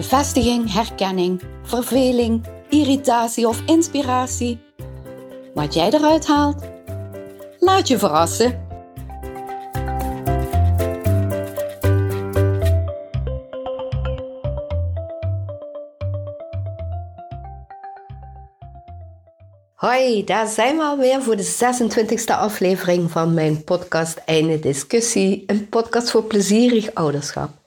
Bevestiging, herkenning, verveling, irritatie of inspiratie. Wat jij eruit haalt, laat je verrassen. Hoi, daar zijn we alweer voor de 26e aflevering van mijn podcast Einde Discussie, een podcast voor plezierig ouderschap.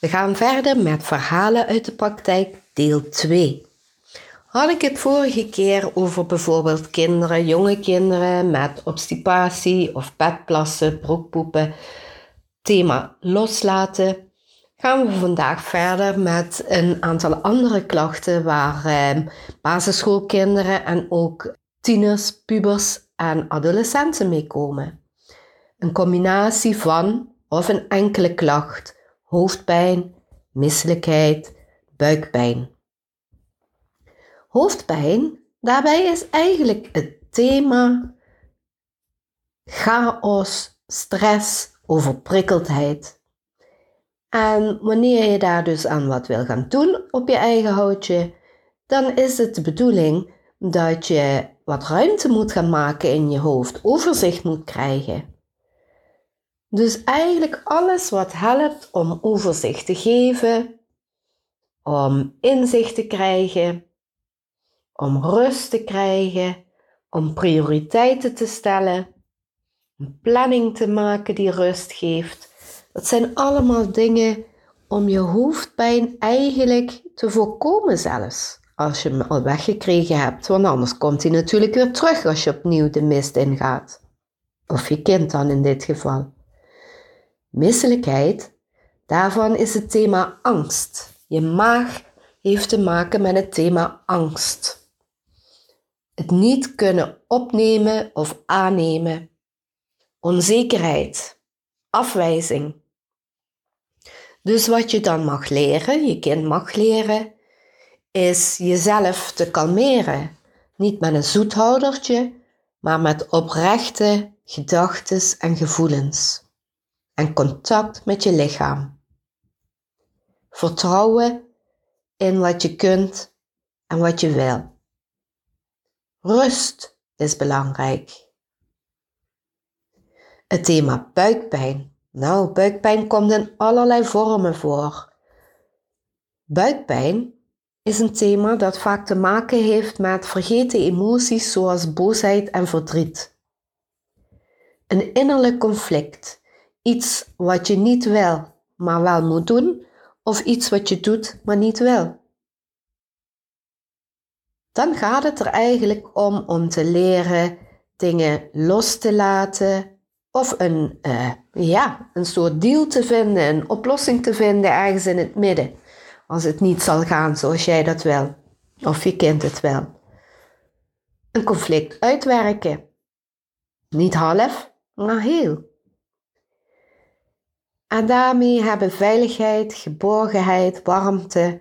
We gaan verder met verhalen uit de praktijk, deel 2. Had ik het vorige keer over bijvoorbeeld kinderen, jonge kinderen met obstipatie of bedplassen, broekpoepen, thema loslaten, gaan we vandaag verder met een aantal andere klachten waar eh, basisschoolkinderen en ook tieners, pubers en adolescenten mee komen. Een combinatie van of een enkele klacht hoofdpijn, misselijkheid, buikpijn. Hoofdpijn, daarbij is eigenlijk het thema chaos, stress, overprikkeldheid. En wanneer je daar dus aan wat wil gaan doen op je eigen houtje, dan is het de bedoeling dat je wat ruimte moet gaan maken in je hoofd, overzicht moet krijgen. Dus eigenlijk alles wat helpt om overzicht te geven, om inzicht te krijgen, om rust te krijgen, om prioriteiten te stellen, een planning te maken die rust geeft. Dat zijn allemaal dingen om je hoofdpijn eigenlijk te voorkomen zelfs. Als je hem al weggekregen hebt, want anders komt hij natuurlijk weer terug als je opnieuw de mist ingaat. Of je kind dan in dit geval. Misselijkheid, daarvan is het thema angst. Je maag heeft te maken met het thema angst. Het niet kunnen opnemen of aannemen. Onzekerheid, afwijzing. Dus wat je dan mag leren, je kind mag leren, is jezelf te kalmeren. Niet met een zoethoudertje, maar met oprechte gedachten en gevoelens en contact met je lichaam. Vertrouwen in wat je kunt en wat je wil. Rust is belangrijk. Het thema buikpijn. Nou, buikpijn komt in allerlei vormen voor. Buikpijn is een thema dat vaak te maken heeft met vergeten emoties zoals boosheid en verdriet. Een innerlijk conflict Iets wat je niet wil, maar wel moet doen, of iets wat je doet, maar niet wil. Dan gaat het er eigenlijk om om te leren dingen los te laten of een, uh, ja, een soort deal te vinden, een oplossing te vinden ergens in het midden. Als het niet zal gaan zoals jij dat wil, of je kind het wel. Een conflict uitwerken. Niet half, maar heel. En daarmee hebben veiligheid, geborgenheid, warmte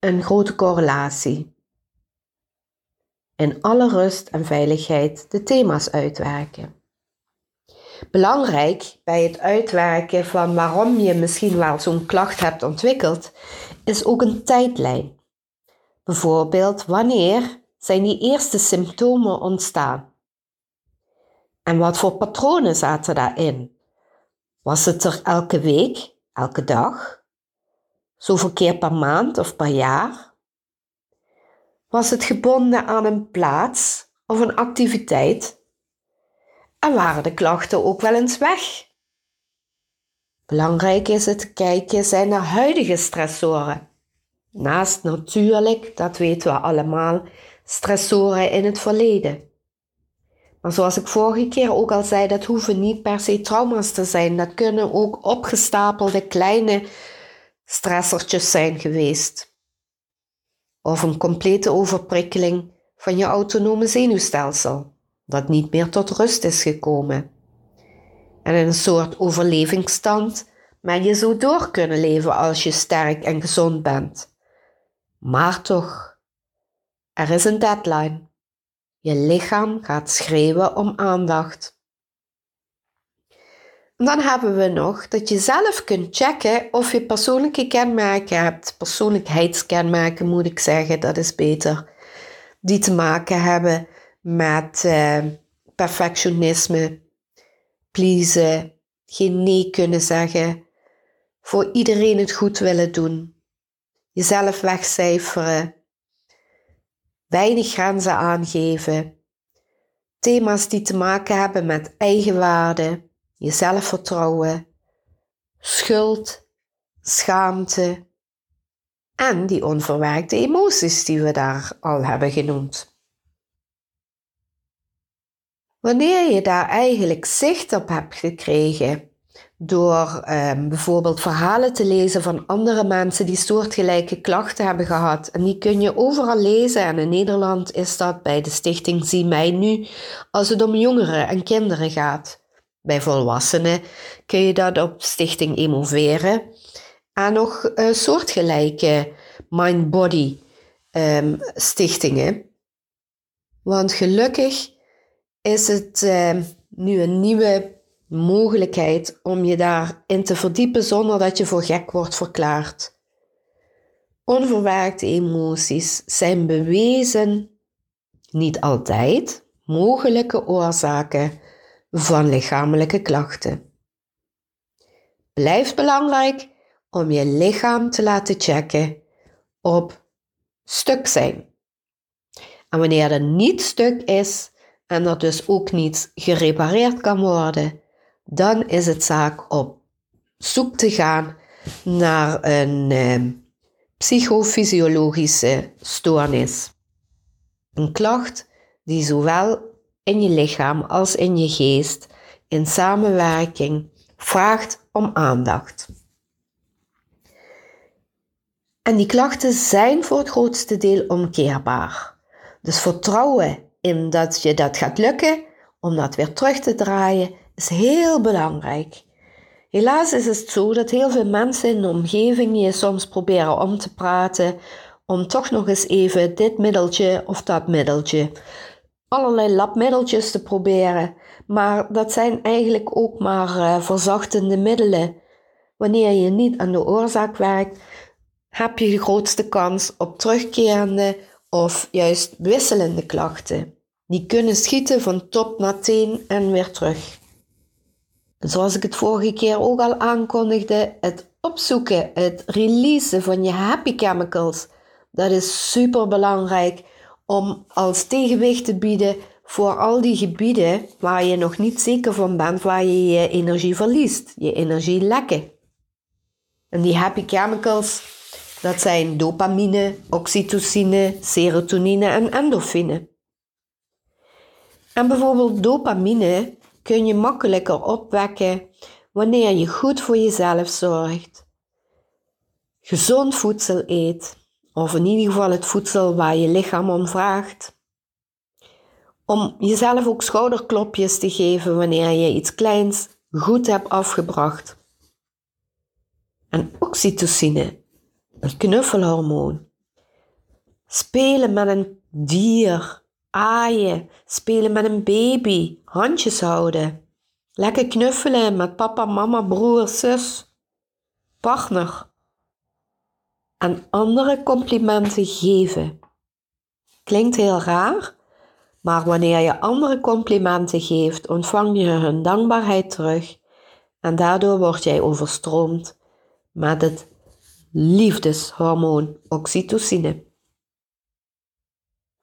een grote correlatie. In alle rust en veiligheid de thema's uitwerken. Belangrijk bij het uitwerken van waarom je misschien wel zo'n klacht hebt ontwikkeld, is ook een tijdlijn. Bijvoorbeeld wanneer zijn die eerste symptomen ontstaan? En wat voor patronen zaten daarin? Was het er elke week, elke dag? Zoveel keer per maand of per jaar? Was het gebonden aan een plaats of een activiteit? En waren de klachten ook wel eens weg? Belangrijk is het kijken zijn er huidige stressoren. Naast natuurlijk, dat weten we allemaal, stressoren in het verleden. Maar zoals ik vorige keer ook al zei, dat hoeven niet per se trauma's te zijn. Dat kunnen ook opgestapelde kleine stressertjes zijn geweest. of een complete overprikkeling van je autonome zenuwstelsel, dat niet meer tot rust is gekomen. En in een soort overlevingsstand maar je zo door kunnen leven als je sterk en gezond bent. Maar toch, er is een deadline. Je lichaam gaat schreeuwen om aandacht. dan hebben we nog dat je zelf kunt checken of je persoonlijke kenmerken hebt. Persoonlijkheidskenmerken moet ik zeggen, dat is beter. Die te maken hebben met uh, perfectionisme, pleasen, geen nee kunnen zeggen, voor iedereen het goed willen doen, jezelf wegcijferen, weinig grenzen aangeven, thema's die te maken hebben met eigenwaarde, je zelfvertrouwen, schuld, schaamte en die onverwerkte emoties die we daar al hebben genoemd. Wanneer je daar eigenlijk zicht op hebt gekregen door um, bijvoorbeeld verhalen te lezen van andere mensen die soortgelijke klachten hebben gehad. En die kun je overal lezen. En in Nederland is dat bij de stichting Zie mij nu, als het om jongeren en kinderen gaat. Bij volwassenen kun je dat op stichting Emoveren. En nog uh, soortgelijke mind-body um, stichtingen. Want gelukkig is het uh, nu een nieuwe mogelijkheid om je daarin te verdiepen zonder dat je voor gek wordt verklaard. Onverwerkte emoties zijn bewezen, niet altijd, mogelijke oorzaken van lichamelijke klachten. Blijft belangrijk om je lichaam te laten checken op stuk zijn. En wanneer dat niet stuk is en er dus ook niet gerepareerd kan worden, dan is het zaak op zoek te gaan naar een eh, psychofysiologische stoornis. Een klacht die zowel in je lichaam als in je geest in samenwerking vraagt om aandacht. En die klachten zijn voor het grootste deel omkeerbaar. Dus vertrouwen in dat je dat gaat lukken om dat weer terug te draaien is heel belangrijk. Helaas is het zo dat heel veel mensen in de omgeving je soms proberen om te praten om toch nog eens even dit middeltje of dat middeltje, allerlei labmiddeltjes te proberen. Maar dat zijn eigenlijk ook maar uh, verzachtende middelen. Wanneer je niet aan de oorzaak werkt, heb je de grootste kans op terugkerende of juist wisselende klachten. Die kunnen schieten van top naar teen en weer terug. Zoals ik het vorige keer ook al aankondigde, het opzoeken, het releasen van je happy chemicals, dat is super belangrijk om als tegenwicht te bieden voor al die gebieden waar je nog niet zeker van bent, waar je je energie verliest, je energie lekken. En die happy chemicals, dat zijn dopamine, oxytocine, serotonine en endorfine. En bijvoorbeeld dopamine kun je makkelijker opwekken wanneer je goed voor jezelf zorgt, gezond voedsel eet, of in ieder geval het voedsel waar je lichaam om vraagt. Om jezelf ook schouderklopjes te geven wanneer je iets kleins goed hebt afgebracht. En oxytocine, een knuffelhormoon. Spelen met een dier aaien, spelen met een baby, handjes houden. Lekker knuffelen met papa, mama, broer, zus, partner. En andere complimenten geven. Klinkt heel raar, maar wanneer je andere complimenten geeft, ontvang je hun dankbaarheid terug en daardoor word jij overstroomd met het liefdeshormoon oxytocine.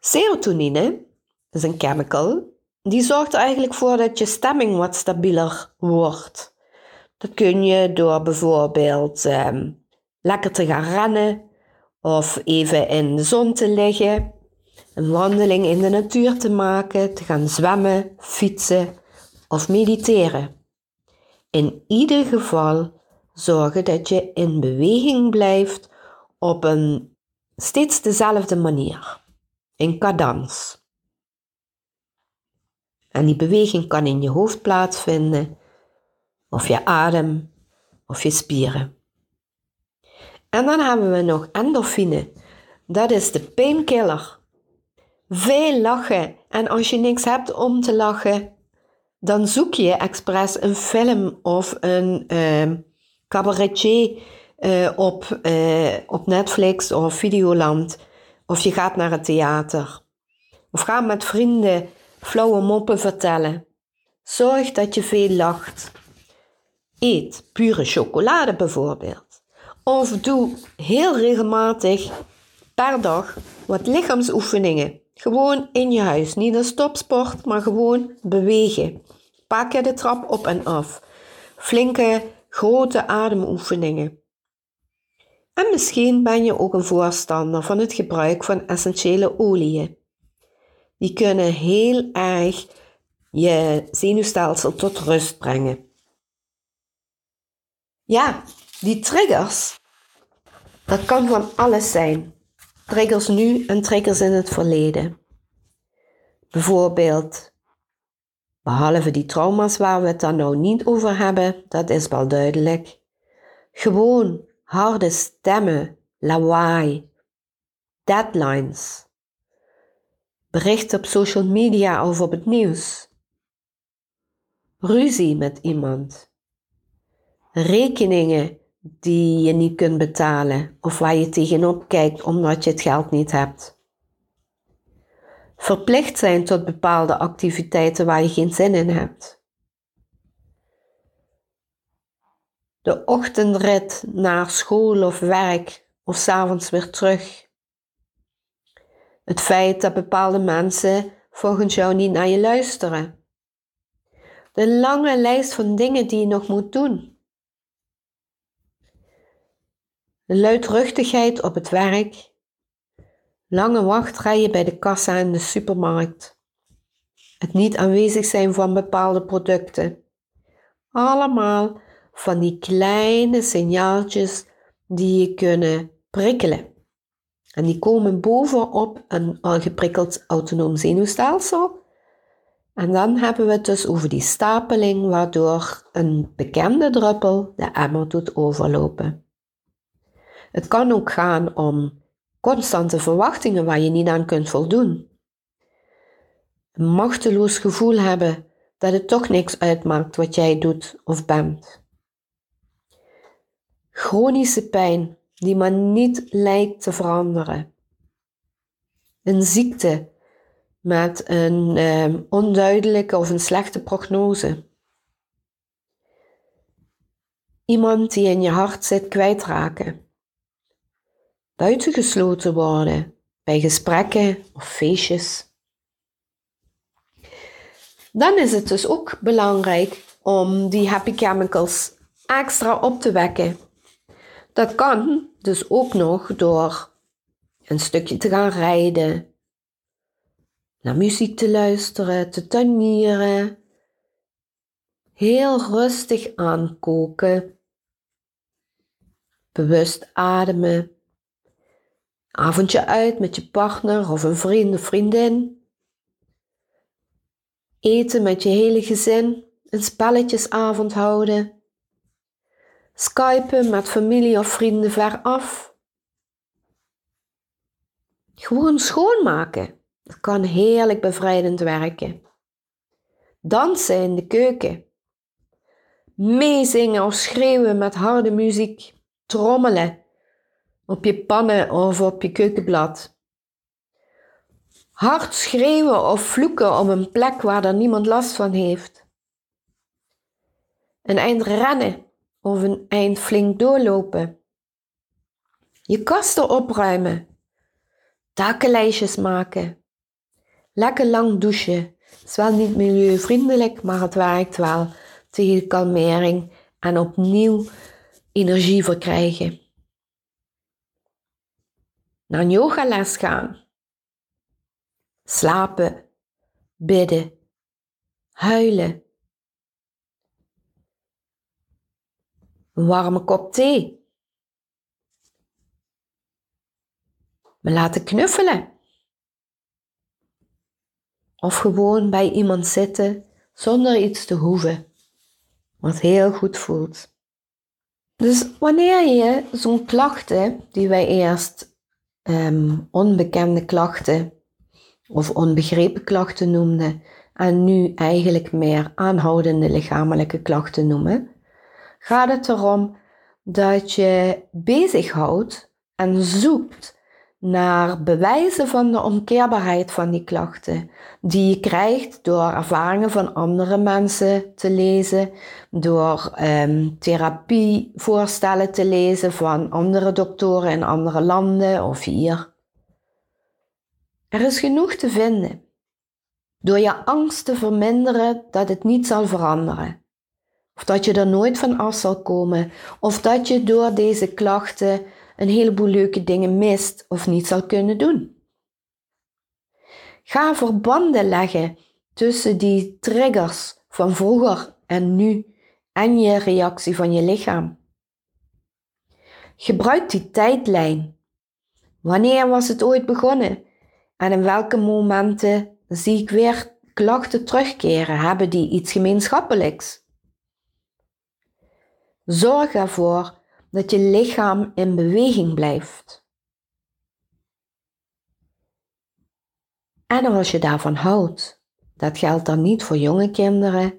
Serotonine is een chemical die zorgt er eigenlijk voor dat je stemming wat stabieler wordt. Dat kun je door bijvoorbeeld ehm, lekker te gaan rennen of even in de zon te liggen, een wandeling in de natuur te maken, te gaan zwemmen, fietsen of mediteren. In ieder geval zorgen dat je in beweging blijft op een steeds dezelfde manier, in cadans. En die beweging kan in je hoofd plaatsvinden, of je adem, of je spieren. En dan hebben we nog endorfine. Dat is de painkiller. Veel lachen. En als je niks hebt om te lachen, dan zoek je expres een film of een uh, cabaretier uh, op, uh, op Netflix of Videoland. Of je gaat naar het theater. Of ga met vrienden flauwe moppen vertellen. Zorg dat je veel lacht. Eet pure chocolade bijvoorbeeld. Of doe heel regelmatig per dag wat lichaamsoefeningen. Gewoon in je huis. Niet een stopsport, maar gewoon bewegen. Pak je de trap op en af. Flinke, grote ademoefeningen. En misschien ben je ook een voorstander van het gebruik van essentiële oliën. Die kunnen heel erg je zenuwstelsel tot rust brengen. Ja, die triggers, dat kan van alles zijn. Triggers nu en triggers in het verleden. Bijvoorbeeld, behalve die trauma's waar we het dan nou niet over hebben, dat is wel duidelijk. Gewoon harde stemmen, lawaai, deadlines, berichten op social media of op het nieuws, ruzie met iemand, rekeningen die je niet kunt betalen of waar je tegenop kijkt omdat je het geld niet hebt. Verplicht zijn tot bepaalde activiteiten waar je geen zin in hebt. De ochtendrit naar school of werk of s'avonds weer terug. Het feit dat bepaalde mensen volgens jou niet naar je luisteren. De lange lijst van dingen die je nog moet doen. de luidruchtigheid op het werk, lange wachtrijen bij de kassa in de supermarkt, het niet aanwezig zijn van bepaalde producten. Allemaal van die kleine signaaltjes die je kunnen prikkelen. En die komen bovenop een al geprikkeld autonoom zenuwstelsel. En dan hebben we het dus over die stapeling, waardoor een bekende druppel de emmer doet overlopen. Het kan ook gaan om constante verwachtingen waar je niet aan kunt voldoen. Een machteloos gevoel hebben dat het toch niks uitmaakt wat jij doet of bent. Chronische pijn die maar niet lijkt te veranderen. Een ziekte met een eh, onduidelijke of een slechte prognose. Iemand die in je hart zit kwijtraken buitengesloten worden bij gesprekken of feestjes. Dan is het dus ook belangrijk om die happy chemicals extra op te wekken. Dat kan dus ook nog door een stukje te gaan rijden, naar muziek te luisteren, te tuinieren, heel rustig aankoken, bewust ademen avondje uit met je partner of een vriend of vriendin. Eten met je hele gezin, een spelletjesavond houden. Skypen met familie of vrienden ver af. Gewoon schoonmaken. Dat kan heerlijk bevrijdend werken. Dansen in de keuken. Meezingen of schreeuwen met harde muziek. Trommelen op je pannen of op je keukenblad. Hard schreeuwen of vloeken op een plek waar er niemand last van heeft. Een eind rennen of een eind flink doorlopen. Je kasten opruimen. Takenlijstjes maken. Lekker lang douchen. Het is wel niet milieuvriendelijk, maar het werkt wel tegen kalmering en opnieuw energie verkrijgen naar een yogales gaan. Slapen, bidden, huilen. Een warme kop thee. me laten knuffelen. Of gewoon bij iemand zitten zonder iets te hoeven, wat heel goed voelt. Dus wanneer je zo'n klachten, die wij eerst ehm, onbekende klachten of onbegrepen klachten noemden, en nu eigenlijk meer aanhoudende lichamelijke klachten noemen, gaat het erom dat je bezighoudt en zoekt naar bewijzen van de omkeerbaarheid van die klachten, die je krijgt door ervaringen van andere mensen te lezen, door um, therapievoorstellen te lezen van andere doktoren in andere landen of hier. Er is genoeg te vinden. Door je angst te verminderen dat het niet zal veranderen. Of dat je er nooit van af zal komen. Of dat je door deze klachten een heleboel leuke dingen mist of niet zal kunnen doen. Ga verbanden leggen tussen die triggers van vroeger en nu en je reactie van je lichaam. Gebruik die tijdlijn. Wanneer was het ooit begonnen? En in welke momenten zie ik weer klachten terugkeren? Hebben die iets gemeenschappelijks? Zorg ervoor dat je lichaam in beweging blijft. En als je daarvan houdt, dat geldt dan niet voor jonge kinderen,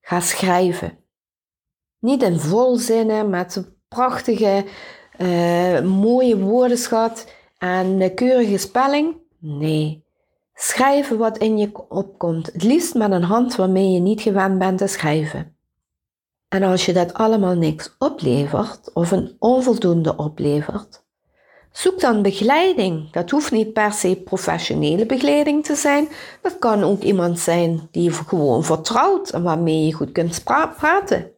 ga schrijven. Niet in volzinnen met een prachtige, uh, mooie woordenschat en keurige spelling. Nee, schrijven wat in je opkomt. Het liefst met een hand waarmee je niet gewend bent te schrijven. En als je dat allemaal niks oplevert of een onvoldoende oplevert, zoek dan begeleiding. Dat hoeft niet per se professionele begeleiding te zijn. Dat kan ook iemand zijn die je gewoon vertrouwt en waarmee je goed kunt praten.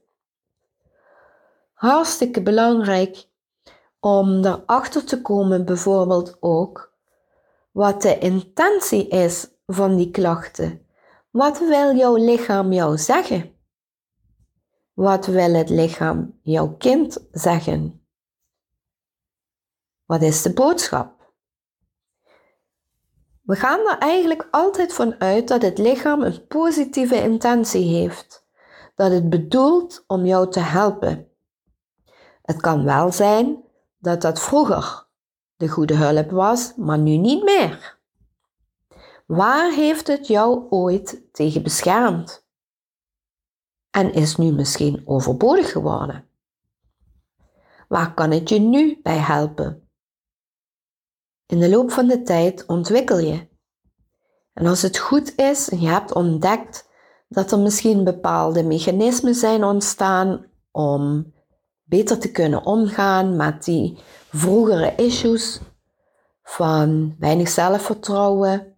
Hartstikke belangrijk om erachter te komen, bijvoorbeeld ook, wat de intentie is van die klachten. Wat wil jouw lichaam jou zeggen? Wat wil het lichaam jouw kind zeggen? Wat is de boodschap? We gaan er eigenlijk altijd van uit dat het lichaam een positieve intentie heeft, dat het bedoelt om jou te helpen. Het kan wel zijn dat dat vroeger de goede hulp was, maar nu niet meer. Waar heeft het jou ooit tegen beschermd? En is nu misschien overbodig geworden? Waar kan het je nu bij helpen? In de loop van de tijd ontwikkel je. En als het goed is en je hebt ontdekt dat er misschien bepaalde mechanismen zijn ontstaan om beter te kunnen omgaan met die vroegere issues van weinig zelfvertrouwen,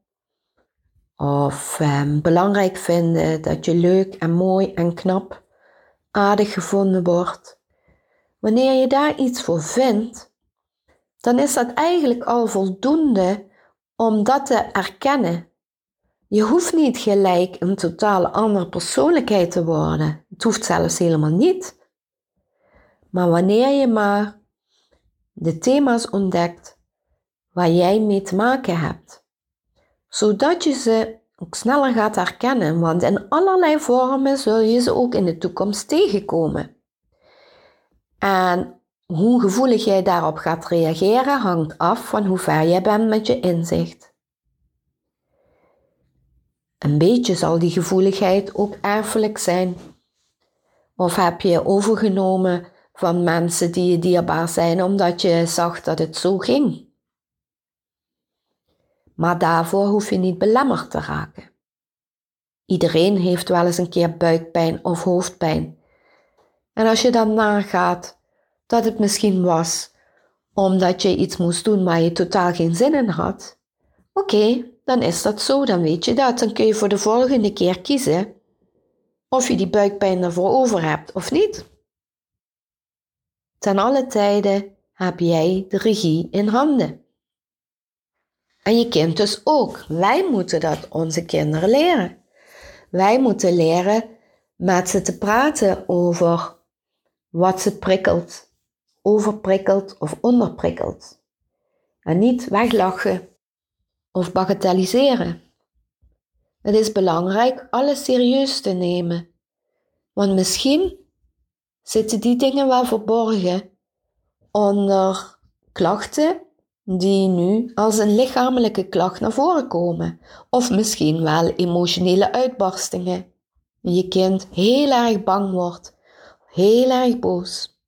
of um, belangrijk vinden dat je leuk en mooi en knap, aardig gevonden wordt. Wanneer je daar iets voor vindt, dan is dat eigenlijk al voldoende om dat te erkennen. Je hoeft niet gelijk een totale andere persoonlijkheid te worden. Het hoeft zelfs helemaal niet. Maar wanneer je maar de thema's ontdekt waar jij mee te maken hebt, zodat je ze ook sneller gaat herkennen, want in allerlei vormen zul je ze ook in de toekomst tegenkomen. En hoe gevoelig jij daarop gaat reageren hangt af van hoe ver jij bent met je inzicht. Een beetje zal die gevoeligheid ook erfelijk zijn. Of heb je overgenomen van mensen die je dierbaar zijn omdat je zag dat het zo ging? Maar daarvoor hoef je niet belemmerd te raken. Iedereen heeft wel eens een keer buikpijn of hoofdpijn. En als je dan nagaat dat het misschien was omdat je iets moest doen waar je totaal geen zin in had, oké, dan is dat zo, dan weet je dat. Dan kun je voor de volgende keer kiezen of je die buikpijn ervoor over hebt of niet. Ten alle tijden heb jij de regie in handen. En je kind dus ook. Wij moeten dat onze kinderen leren. Wij moeten leren met ze te praten over wat ze prikkelt, overprikkelt of onderprikkelt. En niet weglachen of bagatelliseren. Het is belangrijk alles serieus te nemen, want misschien zitten die dingen wel verborgen onder klachten die nu als een lichamelijke klacht naar voren komen, of misschien wel emotionele uitbarstingen. Je kind heel erg bang wordt, heel erg boos.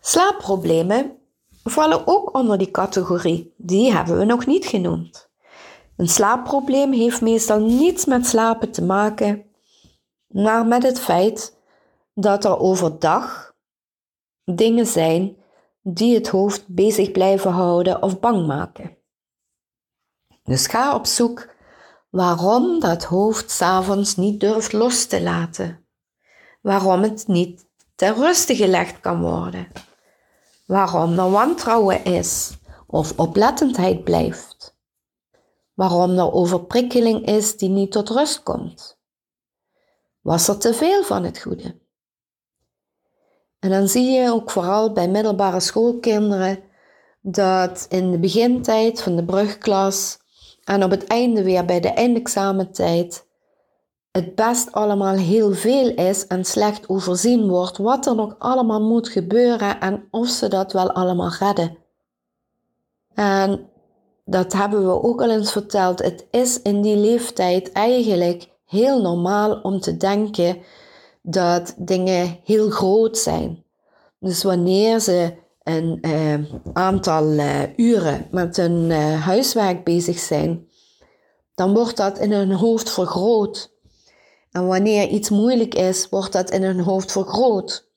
Slaapproblemen vallen ook onder die categorie. Die hebben we nog niet genoemd. Een slaapprobleem heeft meestal niets met slapen te maken, maar met het feit dat er overdag dingen zijn die het hoofd bezig blijven houden of bang maken. Dus ga op zoek waarom dat hoofd s'avonds niet durft los te laten. Waarom het niet ter ruste gelegd kan worden. Waarom er wantrouwen is of oplettendheid blijft. Waarom er overprikkeling is die niet tot rust komt. Was er te veel van het goede? En dan zie je ook vooral bij middelbare schoolkinderen dat in de begintijd van de brugklas en op het einde weer bij de eindexamentijd het best allemaal heel veel is en slecht overzien wordt wat er nog allemaal moet gebeuren en of ze dat wel allemaal redden. En dat hebben we ook al eens verteld. Het is in die leeftijd eigenlijk heel normaal om te denken dat dingen heel groot zijn. Dus wanneer ze een uh, aantal uh, uren met hun uh, huiswerk bezig zijn, dan wordt dat in hun hoofd vergroot. En wanneer iets moeilijk is, wordt dat in hun hoofd vergroot.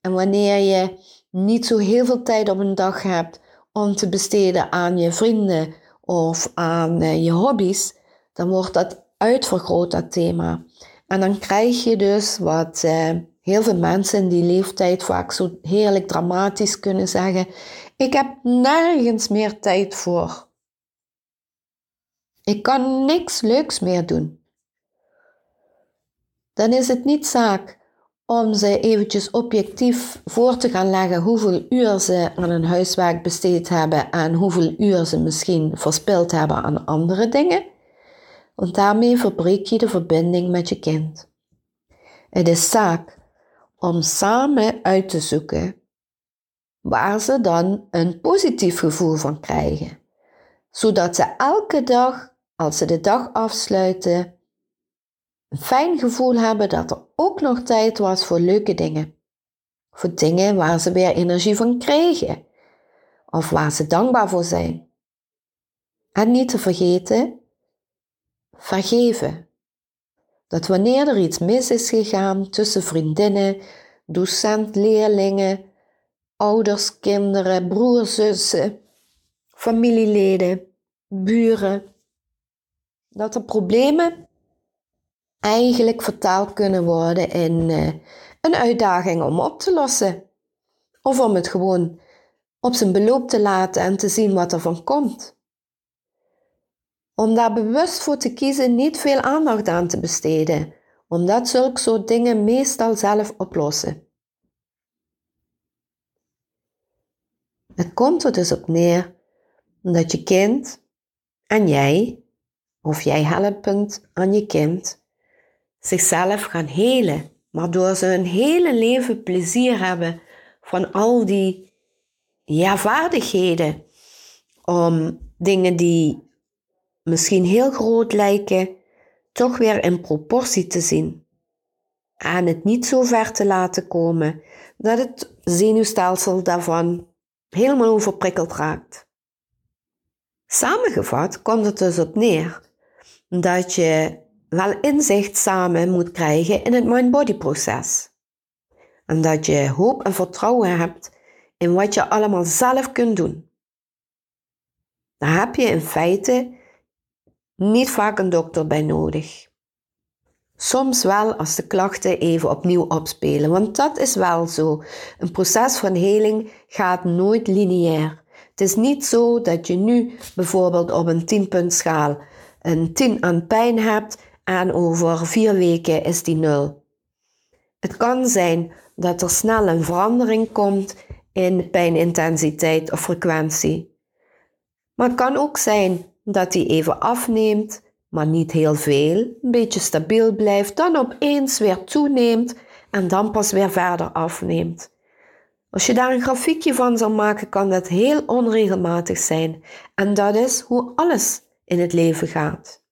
En wanneer je niet zo heel veel tijd op een dag hebt om te besteden aan je vrienden of aan je hobby's, dan wordt dat uitvergroot, dat thema. En dan krijg je dus wat heel veel mensen in die leeftijd vaak zo heerlijk dramatisch kunnen zeggen: Ik heb nergens meer tijd voor. Ik kan niks leuks meer doen. Dan is het niet zaak om ze eventjes objectief voor te gaan leggen hoeveel uur ze aan hun huiswerk besteed hebben en hoeveel uur ze misschien verspild hebben aan andere dingen. Want daarmee verbreek je de verbinding met je kind. Het is zaak om samen uit te zoeken waar ze dan een positief gevoel van krijgen, zodat ze elke dag, als ze de dag afsluiten, een fijn gevoel hebben dat er ook nog tijd was voor leuke dingen. Voor dingen waar ze weer energie van kregen of waar ze dankbaar voor zijn. En niet te vergeten, vergeven. Dat wanneer er iets mis is gegaan tussen vriendinnen, docent, leerlingen, ouders, kinderen, broers, zussen, familieleden, buren, dat er problemen eigenlijk vertaald kunnen worden in uh, een uitdaging om op te lossen. Of om het gewoon op zijn beloop te laten en te zien wat er van komt om daar bewust voor te kiezen niet veel aandacht aan te besteden, omdat zulke soort dingen meestal zelf oplossen. Het komt er dus op neer dat je kind en jij, of jij helpend aan je kind, zichzelf gaan helen, waardoor ze hun hele leven plezier hebben van al die ja, vaardigheden om dingen die misschien heel groot lijken, toch weer in proportie te zien. En het niet zo ver te laten komen dat het zenuwstelsel daarvan helemaal overprikkeld raakt. Samengevat komt het dus op neer dat je wel inzicht samen moet krijgen in het mind-body proces. En dat je hoop en vertrouwen hebt in wat je allemaal zelf kunt doen. Daar heb je in feite niet vaak een dokter bij nodig. Soms wel als de klachten even opnieuw opspelen, want dat is wel zo. Een proces van heling gaat nooit lineair. Het is niet zo dat je nu bijvoorbeeld op een 10 schaal een 10 aan pijn hebt en over vier weken is die 0. Het kan zijn dat er snel een verandering komt in pijnintensiteit of frequentie. Maar het kan ook zijn dat die even afneemt, maar niet heel veel, een beetje stabiel blijft, dan opeens weer toeneemt en dan pas weer verder afneemt. Als je daar een grafiekje van zou maken, kan dat heel onregelmatig zijn. En dat is hoe alles in het leven gaat.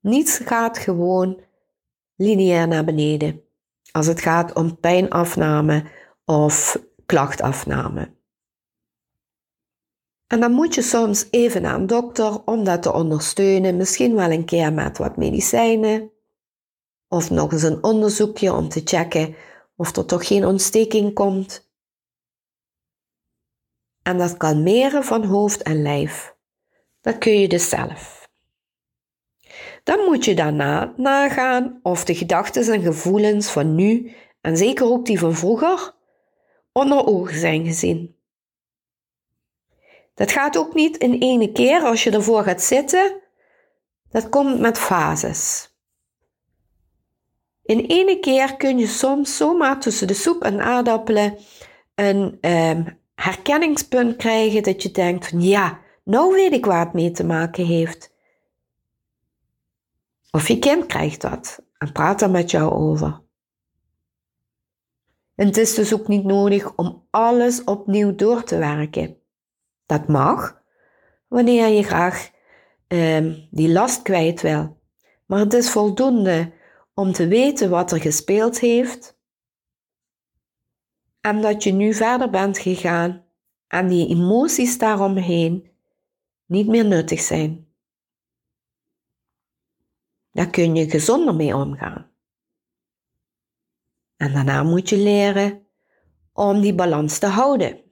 Niets gaat gewoon lineair naar beneden als het gaat om pijnafname of klachtafname. En dan moet je soms even naar een dokter om dat te ondersteunen, misschien wel een keer met wat medicijnen of nog eens een onderzoekje om te checken of er toch geen ontsteking komt. En dat kan meren van hoofd en lijf. Dat kun je dus zelf. Dan moet je daarna nagaan of de gedachten en gevoelens van nu, en zeker ook die van vroeger, onder ogen zijn gezien. Dat gaat ook niet in ene keer als je ervoor gaat zitten. Dat komt met fases. In ene keer kun je soms zomaar tussen de soep en aardappelen een um, herkenningspunt krijgen dat je denkt van ja, nou weet ik waar het mee te maken heeft. Of je kind krijgt dat en praat er met jou over. En het is dus ook niet nodig om alles opnieuw door te werken. Dat mag, wanneer je graag um, die last kwijt wil. Maar het is voldoende om te weten wat er gespeeld heeft en dat je nu verder bent gegaan en die emoties daaromheen niet meer nuttig zijn. Daar kun je gezonder mee omgaan. En daarna moet je leren om die balans te houden.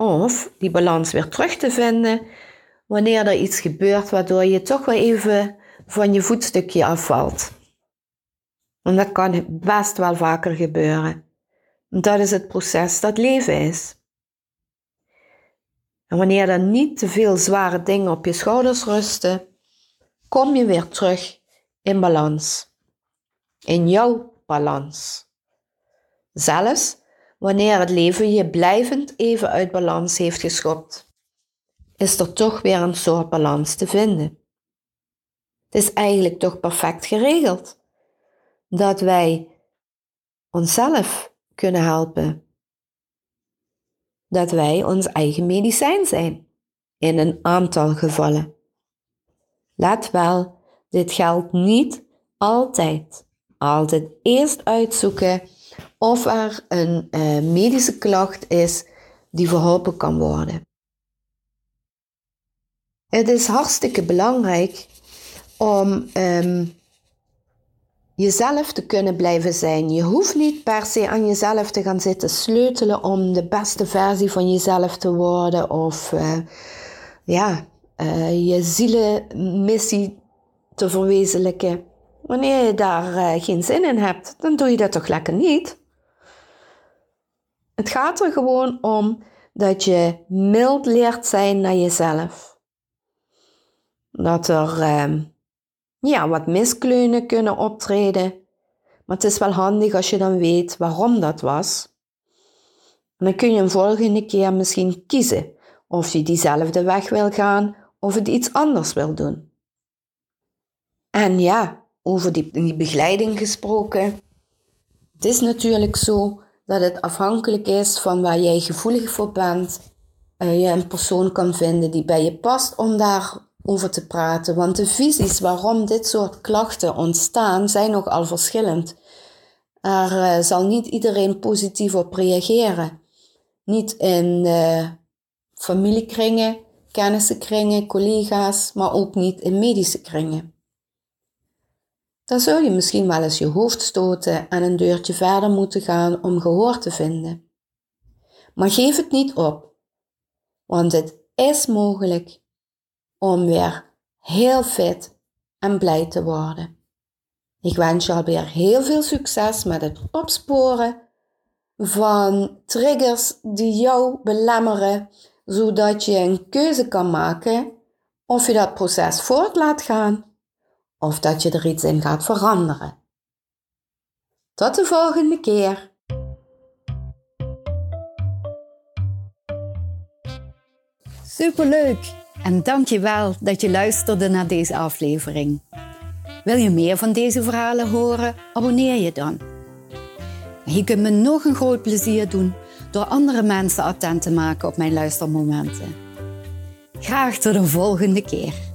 Of die balans weer terug te vinden wanneer er iets gebeurt waardoor je toch wel even van je voetstukje afvalt. En dat kan best wel vaker gebeuren. Dat is het proces dat leven is. En wanneer er niet te veel zware dingen op je schouders rusten, kom je weer terug in balans. In jouw balans. Zelfs wanneer het leven je blijvend even uit balans heeft geschopt, is er toch weer een soort balans te vinden. Het is eigenlijk toch perfect geregeld dat wij onszelf kunnen helpen. Dat wij ons eigen medicijn zijn in een aantal gevallen. Let wel, dit geldt niet altijd. Altijd eerst uitzoeken of er een uh, medische klacht is die verholpen kan worden. Het is hartstikke belangrijk om um, jezelf te kunnen blijven zijn. Je hoeft niet per se aan jezelf te gaan zitten sleutelen om de beste versie van jezelf te worden of uh, ja, uh, je zielenmissie te verwezenlijken. Wanneer je daar uh, geen zin in hebt, dan doe je dat toch lekker niet. Het gaat er gewoon om dat je mild leert zijn naar jezelf. Dat er uh, ja, wat miskleunen kunnen optreden. Maar het is wel handig als je dan weet waarom dat was. En dan kun je een volgende keer misschien kiezen of je diezelfde weg wil gaan of het iets anders wil doen. En ja, over die, die begeleiding gesproken. Het is natuurlijk zo dat het afhankelijk is van waar jij gevoelig voor bent. Uh, je een persoon kan vinden die bij je past om daarover te praten. Want de visies waarom dit soort klachten ontstaan zijn nogal verschillend. Er uh, zal niet iedereen positief op reageren. Niet in uh, familiekringen, kennissenkringen, collega's, maar ook niet in medische kringen. Dan zul je misschien wel eens je hoofd stoten en een deurtje verder moeten gaan om gehoor te vinden. Maar geef het niet op, want het is mogelijk om weer heel fit en blij te worden. Ik wens je alweer heel veel succes met het opsporen van triggers die jou belemmeren, zodat je een keuze kan maken of je dat proces voort laat gaan of dat je er iets in gaat veranderen. Tot de volgende keer. Superleuk! En dank je wel dat je luisterde naar deze aflevering. Wil je meer van deze verhalen horen? Abonneer je dan. Je kunt me nog een groot plezier doen door andere mensen attent te maken op mijn luistermomenten. Graag tot een volgende keer.